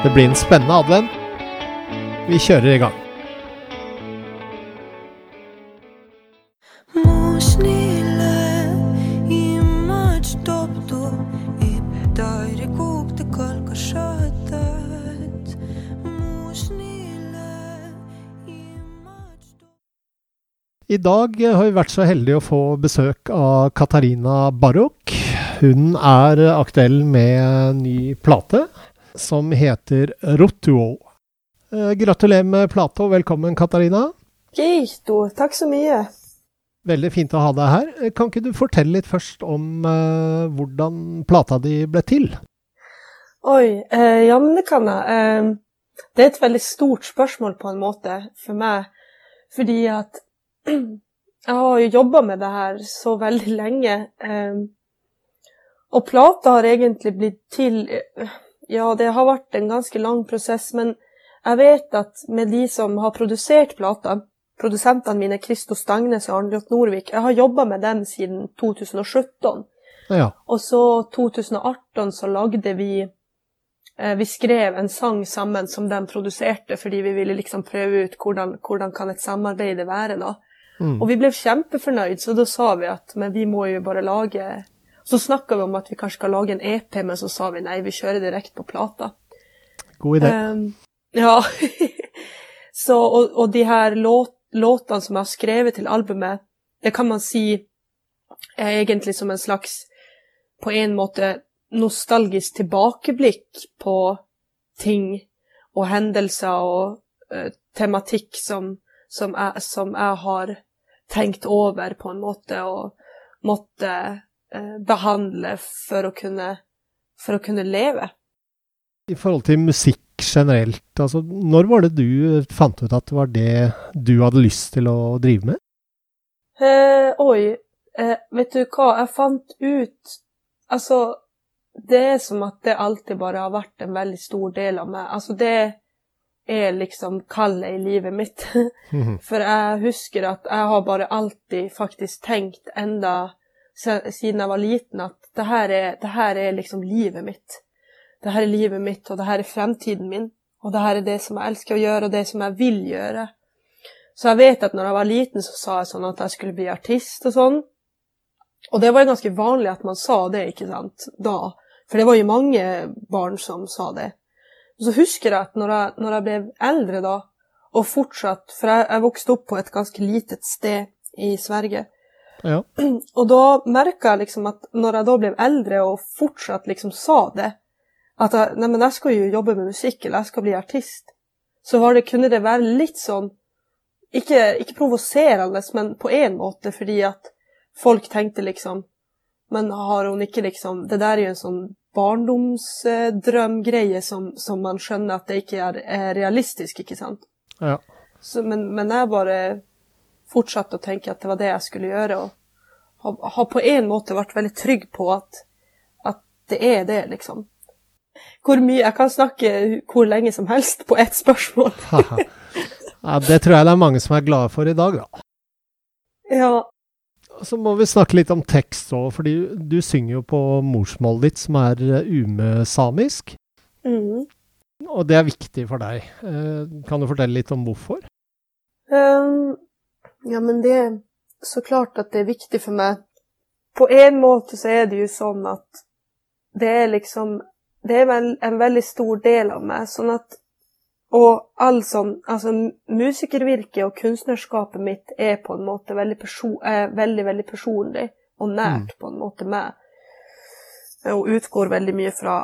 Det blir en spennende advent. Vi kjører i gang. I dag har vi vært så heldige å få besøk av Katarina Barok. Hun er aktuell med ny plate som heter Rotuo. Eh, Gratulerer med plata og velkommen, Katarina. Geito, takk så mye. Veldig fint å ha deg her. Eh, Kan ikke du fortelle litt først om eh, hvordan plata di ble til? Oi, eh, ja, men det kan jeg. Eh, det er et veldig stort spørsmål på en måte for meg, fordi at jeg har jo jobba med det her så veldig lenge. Eh, og plata har egentlig blitt til eh, Ja, det har vært en ganske lang prosess, men jeg vet at med de som har produsert plata, produsentene mine Kristo Stangnes og Arnljot Norvik, jeg har jobba med dem siden 2017. Ja. Og så 2018 så lagde vi eh, Vi skrev en sang sammen som de produserte, fordi vi ville liksom prøve ut hvordan, hvordan kan et samarbeid være. da. Mm. Og vi ble kjempefornøyd, så da sa vi at men vi må jo bare lage Så snakka vi om at vi kanskje skal lage en EP, men så sa vi nei, vi kjører direkte på plata. God idé. Um, ja. så, og, og de her låt, låtene som jeg har skrevet til albumet, det kan man si er egentlig som en slags, på en måte, nostalgisk tilbakeblikk på ting og hendelser og uh, tematikk som, som, jeg, som jeg har tenkt over på en måte og måtte behandle for å kunne, for å kunne leve. I forhold til musikk generelt, altså når var det du fant ut at det var det du hadde lyst til å drive med? Eh, oi, eh, vet du hva, jeg fant ut Altså, det er som at det alltid bare har vært en veldig stor del av meg. Altså, det er liksom kallet i livet mitt. Mhm. For jeg husker at jeg har bare alltid faktisk tenkt, enda siden jeg var liten, at det her er, det her er liksom livet mitt. Det her er livet mitt, og det her er fremtiden min. Og det her er det som jeg elsker å gjøre, og det som jeg vil gjøre. Så jeg vet at når jeg var liten, så sa jeg sånn at jeg skulle bli artist og sånn. Og det var ganske vanlig at man sa det, ikke sant, da. For det var jo mange barn som sa det. Og så husker jeg at når jeg, når jeg ble eldre da, og fortsatt, for jeg, jeg vokste opp på et ganske litet sted i Sverige, Ja. og da merka jeg liksom at når jeg da ble eldre og fortsatt liksom sa det, at jeg, nei, men jeg skal jo jobbe med musikk, eller jeg skal bli artist, så var det, kunne det være litt sånn, ikke, ikke provoserende, men på en måte, fordi at folk tenkte liksom, men har hun ikke liksom, det der er jo en sånn barndomsdrømgreie som, som man skjønner at det ikke er, er realistisk, ikke sant? ja. Så, men, men jeg bare fortsatte å tenke at det var det jeg skulle gjøre, og har, har på en måte vært veldig trygg på at, at det er det, liksom. Hvor mye Jeg kan snakke hvor lenge som helst på ett spørsmål. Ja, det tror jeg det er mange som er glade for i dag, da. Ja. Så må vi snakke litt om tekst òg, fordi du synger jo på morsmålet ditt, som er eh, umesamisk. Mm. Og det er viktig for deg. Eh, Kan du fortelle litt om hvorfor? Um, ja, men det er så klart at det er viktig for meg. På en måte så er det jo sånn at det er liksom Det er vel en veldig stor del av meg. Sånn at Og all sånn Altså, musikervirket og kunstnerskapet mitt er på en måte veldig, perso er veldig, veldig personlig og nært på en måte meg. Og utgår veldig mye fra,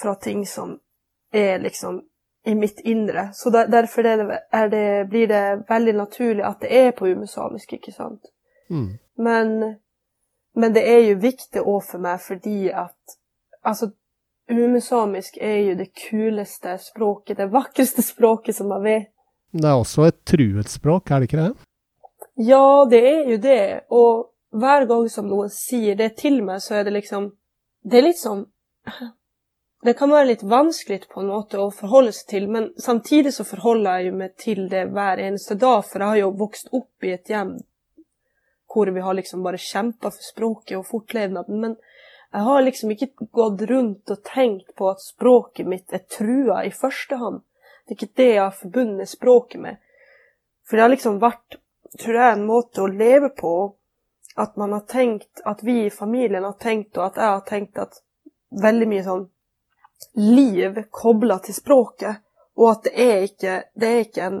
fra ting som er liksom i mitt indre. Så der, derfor er det, det, blir det veldig naturlig at det er på umesamisk, ikke sant? Mm. Men, men det er jo viktig òg for meg fordi at Altså, umesamisk er jo det kuleste språket, det vakreste språket som man vet. Det er også et truet språk, er det ikke det? Ja, det er jo det. Og hver gang som noen sier det til meg, så er det liksom Det er litt sånn Det kan være litt vanskelig på en måte å forholde seg til, men samtidig så forholder jeg meg til det hver eneste dag, for jeg har jo vokst opp i et hjem hvor vi har liksom bare kjempa for språket og fortlevnaden, men jeg har liksom ikke gått rundt og tenkt på at språket mitt er trua i første hånd. Det er ikke det jeg har forbundet språket med. For det har liksom vært, tror jeg, en måte å leve på at man har tenkt, at vi i familien har tenkt, og at jeg har tenkt at veldig mye sånn liv kobla til språket, og at det er ikke, det er ikke en,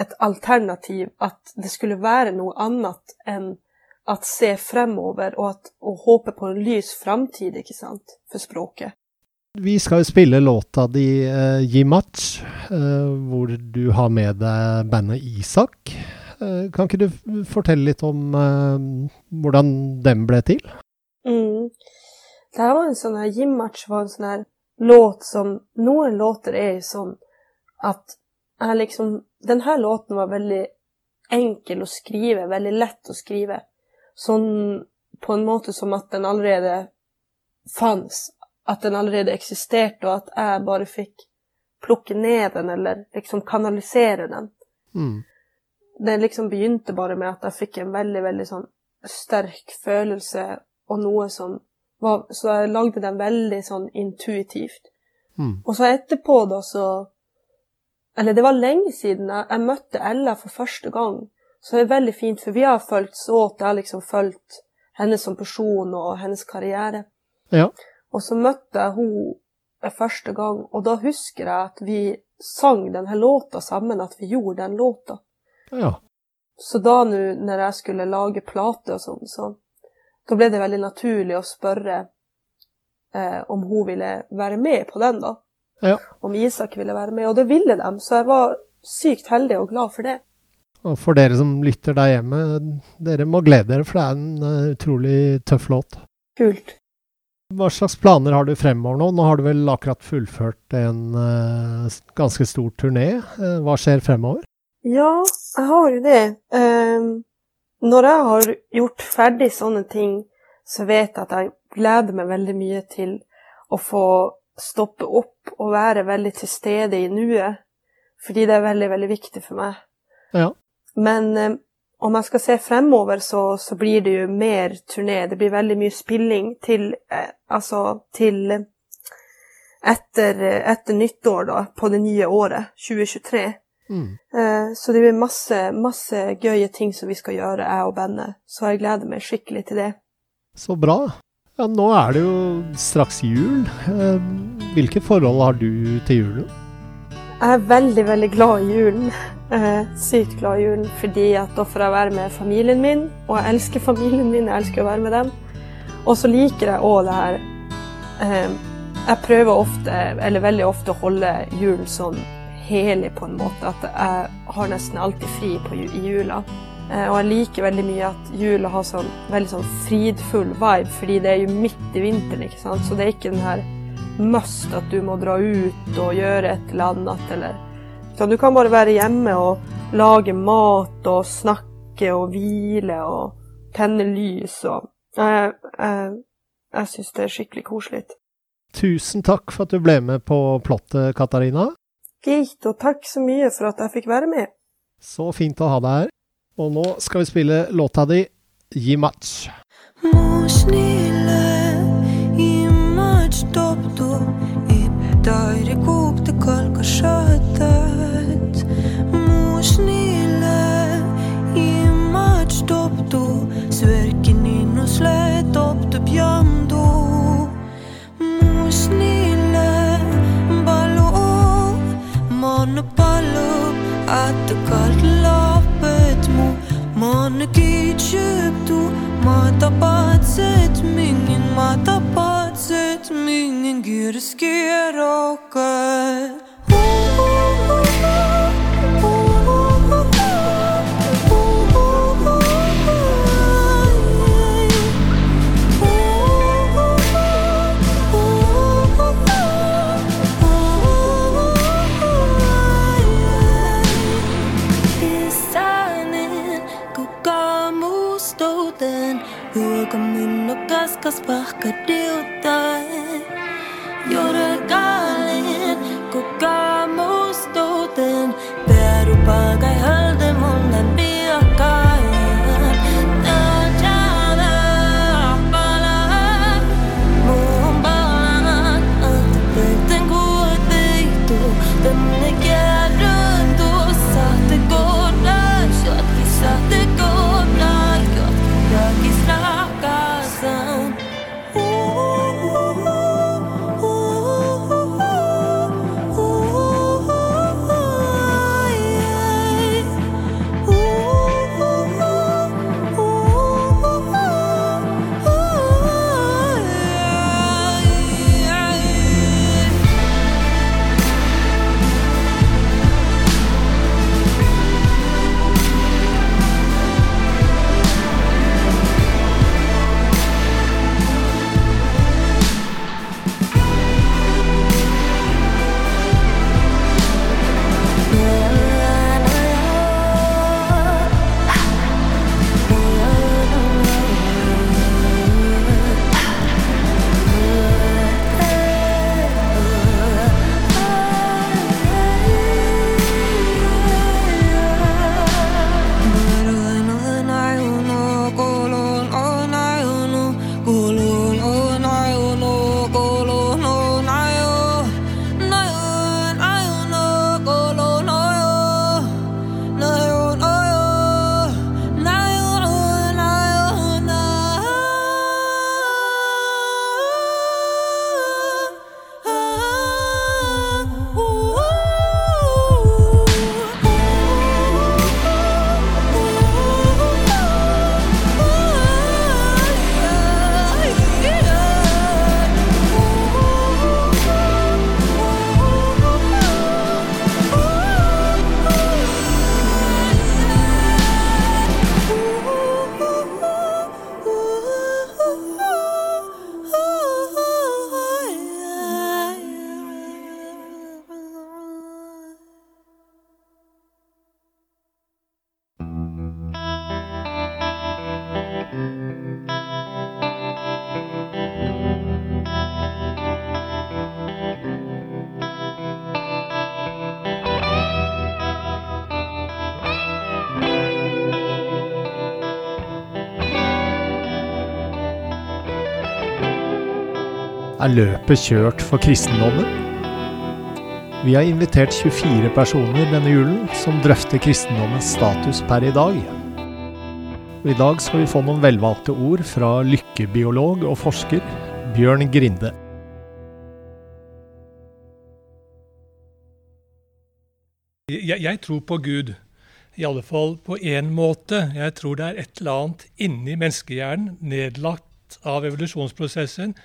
et alternativ at det skulle være noe annet enn at se fremover og, at, og håpe på en lys framtid, ikke sant, for språket. Vi skal jo spille låta di uh, Jimach, match, eh, hvor du har med deg bandet Isak. Uh, kan ikke du fortelle litt om hvordan den ble til? Mm. Det var en sånn her Jim-match var en sånn her låt som Noen låter er jo sånn at jeg liksom Den her låten var veldig enkel å skrive, veldig lett å skrive. Sånn på en måte som at den allerede fantes, at den allerede eksisterte, og at jeg bare fikk plukke ned den, eller liksom kanalisere den. Mm. Det liksom begynte bare med at jeg fikk en veldig, veldig sånn sterk følelse og noe som var, så jeg lagde den veldig sånn intuitivt. Mm. Og så etterpå, da, så Eller det var lenge siden jeg, jeg møtte Ella for første gang. Så det er veldig fint, for vi har fulgt så at jeg har liksom fulgt henne som person og hennes karriere. Ja. Og så møtte jeg henne første gang, og da husker jeg at vi sang denne låta sammen, at vi gjorde den låta. ja. Så da nå, når jeg skulle lage plate og sånn, så da ble det veldig naturlig å spørre eh, om hun ville være med på den, da. Ja. Om Isak ville være med, og det ville de, så jeg var sykt heldig og glad for det. Og for dere som lytter der hjemme, dere må glede dere, for det er en uh, utrolig tøff låt. Kult. Hva slags planer har du fremover nå? Nå har du vel akkurat fullført en uh, ganske stor turné. Uh, hva skjer fremover? Ja, jeg har jo det. Um, når jeg har gjort ferdig sånne ting, så vet jeg at jeg gleder meg veldig mye til å få stoppe opp og være veldig til stede i nuet. Fordi det er veldig, veldig viktig for meg. Ja. Men eh, om jeg skal se fremover, så, så, blir det jo mer turné. Det blir veldig mye spilling til eh, Altså til etter, etter nyttår, da, på det nye året, 2023. Mm. Eh, så det blir masse, masse gøye ting som vi skal gjøre, jeg og bandet. Så jeg gleder meg skikkelig til det. Så bra. Ja, nå er det jo straks jul. Eh, hvilke forhold har du til julen? Jeg er veldig, veldig glad i julen. Eh, sykt glad i julen fordi at da får jeg være med familien min, og jeg elsker familien min. Jeg elsker å være med dem. Og så liker jeg òg det her Jeg prøver ofte, eller veldig ofte, å holde julen sånn helig på en måte. At jeg har nesten alltid fri på, i jula. Eh, og jeg liker veldig mye at jula har sånn veldig sånn fridfull vibe, fordi det er jo midt i vinteren, ikke sant. Så det er ikke den her must at du må dra ut og gjøre et eller annet, eller så du kan bare være hjemme og lage mat og snakke og hvile og tenne lys og Jeg, jeg, jeg syns det er skikkelig koselig. Tusen takk for at du ble med på plottet, Katarina. Gitt, og takk så mye for at jeg fikk være med. Så fint å ha deg her. Og nå skal vi spille låta di Gi match. مو snille i match kalka snille dobdu sverkin innusle dobdu pjamdu Mu snille atpakaļ lapēt mu, mani kīčēptu, māta pacēt mingin, māta pacēt mingin, girskier okai. Okay. could do Er løpet kjørt for kristendommen? Vi har invitert 24 personer denne julen som drøfter kristendommens status per i dag. I dag skal vi få noen velvalgte ord fra lykkebiolog og forsker Bjørn Grinde. Jeg, jeg tror på Gud. I alle fall på én måte. Jeg tror det er et eller annet inni menneskehjernen, nedlagt av evolusjonsprosessen,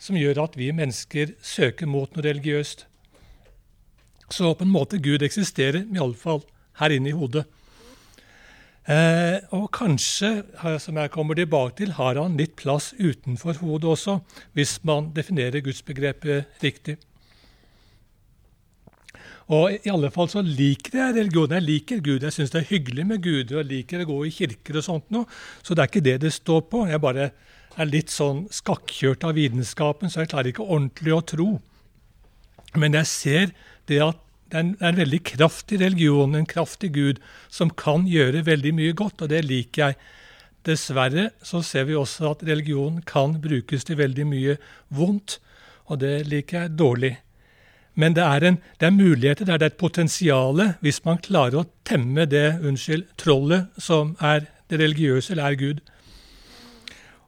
som gjør at vi mennesker søker mot noe religiøst. Så på en måte Gud eksisterer, iallfall her inne i hodet. Eh, og kanskje, som jeg kommer tilbake til, har han litt plass utenfor hodet også, hvis man definerer gudsbegrepet riktig. Og i alle fall så liker jeg religion. Jeg liker Gud. Jeg syns det er hyggelig med Gud. og Jeg liker å gå i kirker og sånt noe. Så det er ikke det det står på. Jeg bare er litt sånn skakkjørt av vitenskapen, så jeg klarer ikke ordentlig å tro. Men jeg ser det at det er en, veldig kraftig religion, en kraftig Gud, som kan gjøre veldig mye godt, og det liker jeg. Dessverre så ser vi også at religion kan brukes til veldig mye vondt, og det liker jeg dårlig. Men det er, en, det er muligheter, det er et potensial hvis man klarer å temme det unnskyld, trollet som er det religiøse, eller er Gud.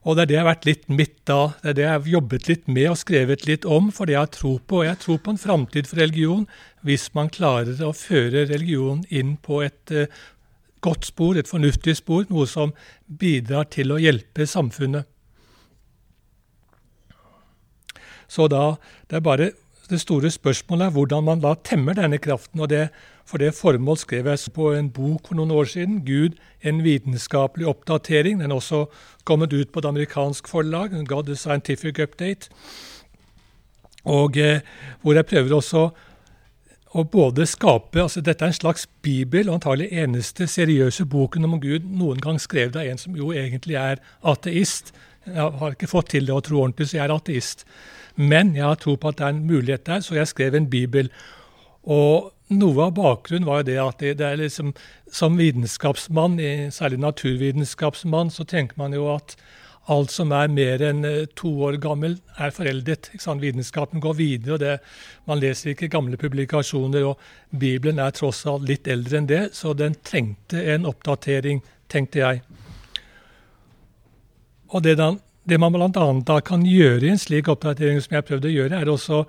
Og det er det jeg har vært litt midt da. Det er det jeg har jobbet litt med og skrevet litt om, for det jeg har tro på. Og jeg tror på en framtid for religion hvis man klarer å føre religion inn på et uh, godt spor, et fornuftig spor, noe som bidrar til å hjelpe samfunnet. Så da det er bare det store spørsmålet er hvordan man da temmer denne kraften. og det, For det formål skrev jeg på en bok for noen år siden, 'Gud en vitenskapelig oppdatering'. Den er også kommet ut på et amerikansk forlag, 'God the Scientific Update'. Og eh, Hvor jeg prøver også å både skape altså Dette er en slags bibel, og antagelig eneste seriøse boken om Gud noen gang skrevet av en som jo egentlig er ateist. Jeg har ikke fått til det å tro ordentlig, så jeg er ateist. Men jeg har tro på at det er en mulighet der, så jeg skrev en bibel. Og noe av bakgrunnen var jo det at det, det er liksom, som vitenskapsmann, særlig naturvitenskapsmann, så tenker man jo at alt som er mer enn eh, to år gammel, er foreldet. Vitenskapen går videre, og det, man leser ikke gamle publikasjoner. og Bibelen er tross alt litt eldre enn det, så den trengte en oppdatering, tenkte jeg. Og det, da, det man bl.a. kan gjøre i en slik oppdatering som jeg prøvde å gjøre, er også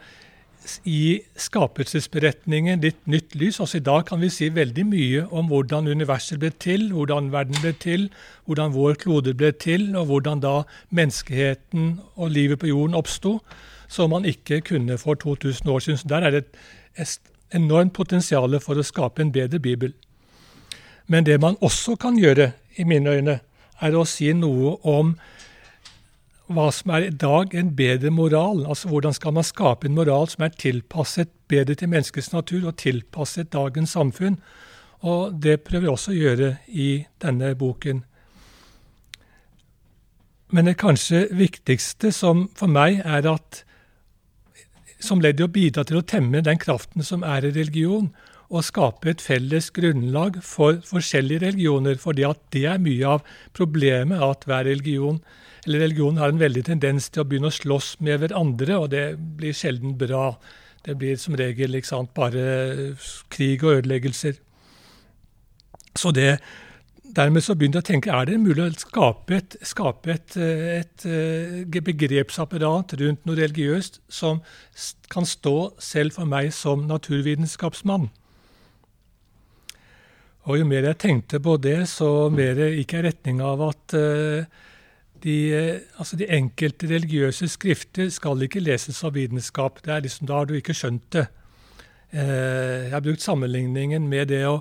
i skapelsesberetningen litt nytt lys. Også i dag kan vi si veldig mye om hvordan universet ble til, hvordan verden ble til, hvordan vår klode ble til, og hvordan da menneskeheten og livet på jorden oppsto, som man ikke kunne for 2000 år siden. Så der er det et enormt potensial for å skape en bedre bibel. Men det man også kan gjøre, i mine øyne, er å si noe om hva som er i dag en bedre moral. Altså hvordan skal man skape en moral som er tilpasset bedre til menneskets natur og tilpasset dagens samfunn. Og det prøver jeg også å gjøre i denne boken. Men det kanskje viktigste som for meg er at som ledd i å bidra til å temme den kraften som er i religion, og skape et felles grunnlag for forskjellige religioner. fordi at det er mye av problemet at hver religion eller religionen har en veldig tendens til å begynne å slåss med hverandre, og det blir sjelden bra. Det blir som regel sant, bare krig og ødeleggelser. Så det, Dermed så begynte jeg å tenke er det mulig å skape et, skape et, et, et begrepsapparat rundt noe religiøst som kan stå selv for meg som naturvitenskapsmann. Og Jo mer jeg tenkte på det, så mer gikk jeg i retning av at uh, de, altså de, enkelte religiøse skrifter skal ikke leses av vitenskap. Det er liksom, Da har du ikke skjønt det. Eh, jeg har brukt sammenligningen med det å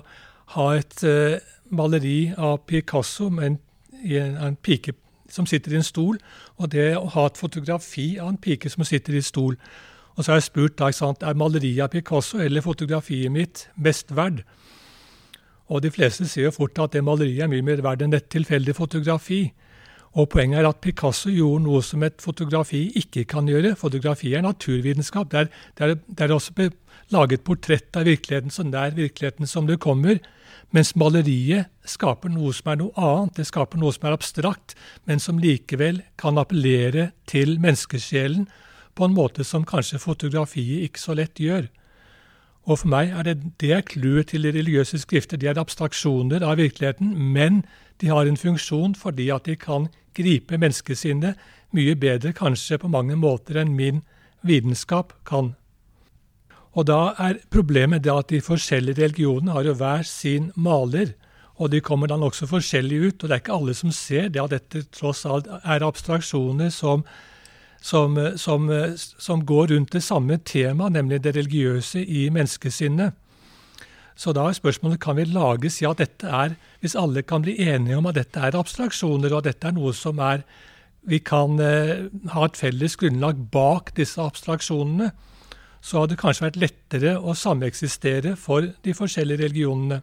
ha et eh, maleri av Picasso med en, en, pike som sitter i en stol, og det å ha et fotografi av en pike som sitter i en stol. Og så har jeg spurt da, sant, er maleriet av Picasso eller fotografiet mitt mest verd. Og de fleste sier jo fort at det maleriet er mye mer verdt enn et tilfeldig fotografi. Og Poenget er at Picasso gjorde noe som et fotografi ikke kan gjøre. Fotografi er naturvitenskap. Det er, det det er også laget portrett av virkeligheten så nær virkeligheten som det kommer. Mens maleriet skaper noe som er noe annet. Det skaper noe som er abstrakt, men som likevel kan appellere til menneskesjelen på en måte som kanskje fotografiet ikke så lett gjør. Og for meg er det det er clouet til de religiøse skrifter. De er abstraksjoner av virkeligheten, men de har en funksjon fordi at de kan gripe menneskesinnet mye bedre, kanskje på mange måter, enn min vitenskap kan. Og da er problemet det at de forskjellige religionene har jo hver sin maler, og de kommer da nokså forskjellig ut. Og det er ikke alle som ser det at dette tross alt er abstraksjoner som, som, som, som går rundt det samme temaet, nemlig det religiøse i menneskesinnet. Så da er spørsmålet kan vi lage si at dette er Hvis alle kan bli enige om at dette er abstraksjoner, og at dette er noe som er Vi kan eh, ha et felles grunnlag bak disse abstraksjonene, så hadde det kanskje vært lettere å sameksistere for de forskjellige religionene.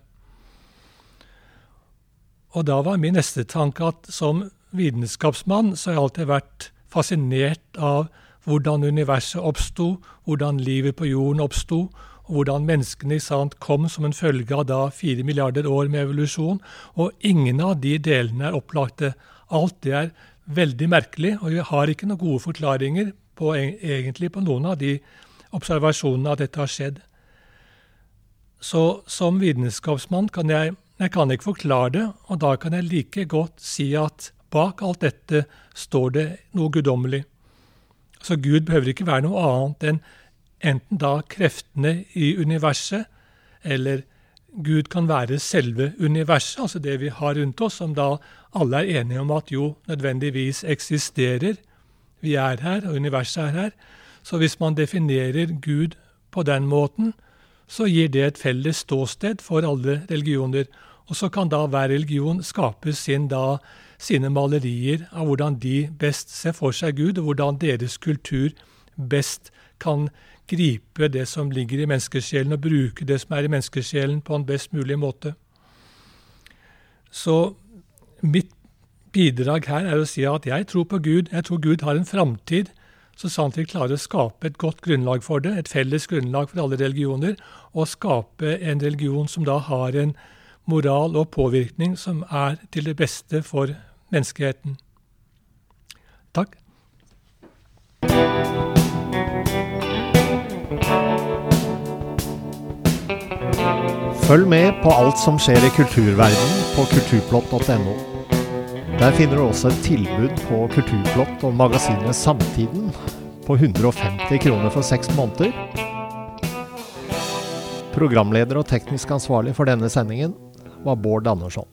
Og da var min neste tanke at som vitenskapsmann så har jeg alltid vært fascinert av hvordan universet oppsto, hvordan livet på jorden oppsto, hvordan menneskene sant, kom som en følge av da fire milliarder år med evolusjon. Og ingen av de delene er opplagte. Alt det er veldig merkelig, og vi har ikke noen gode forklaringer på, egentlig på noen av de observasjonene at dette har skjedd. Så som vitenskapsmann kan jeg, jeg kan ikke forklare det, og da kan jeg like godt si at bak alt dette står det noe guddommelig. Så Gud behøver ikke være noe annet enn enten da kreftene i universet, eller Gud kan være selve universet, altså det vi har rundt oss, som da alle er enige om at jo nødvendigvis eksisterer. Vi er her, og universet er her. Så hvis man definerer Gud på den måten, så gir det et felles ståsted for alle religioner. Og så kan da hver religion skape sin, da, sine malerier av hvordan de best ser for seg Gud, og hvordan deres kultur best kan gripe det som ligger i menneskesjelen, og bruke det som er i menneskesjelen, på en best mulig måte. Så mitt bidrag her er å si at jeg tror på Gud. Jeg tror Gud har en framtid, så sant vi klarer å skape et godt grunnlag for det, et felles grunnlag for alle religioner, og skape en religion som da har en moral og påvirkning som er til det beste for menneskeheten. Takk. Følg med på alt som skjer i kulturverdenen på kulturplott.no. Der finner du også et tilbud på Kulturplott og magasinet Samtiden på 150 kroner for seks måneder. Programleder og teknisk ansvarlig for denne sendingen var Bård Andersson.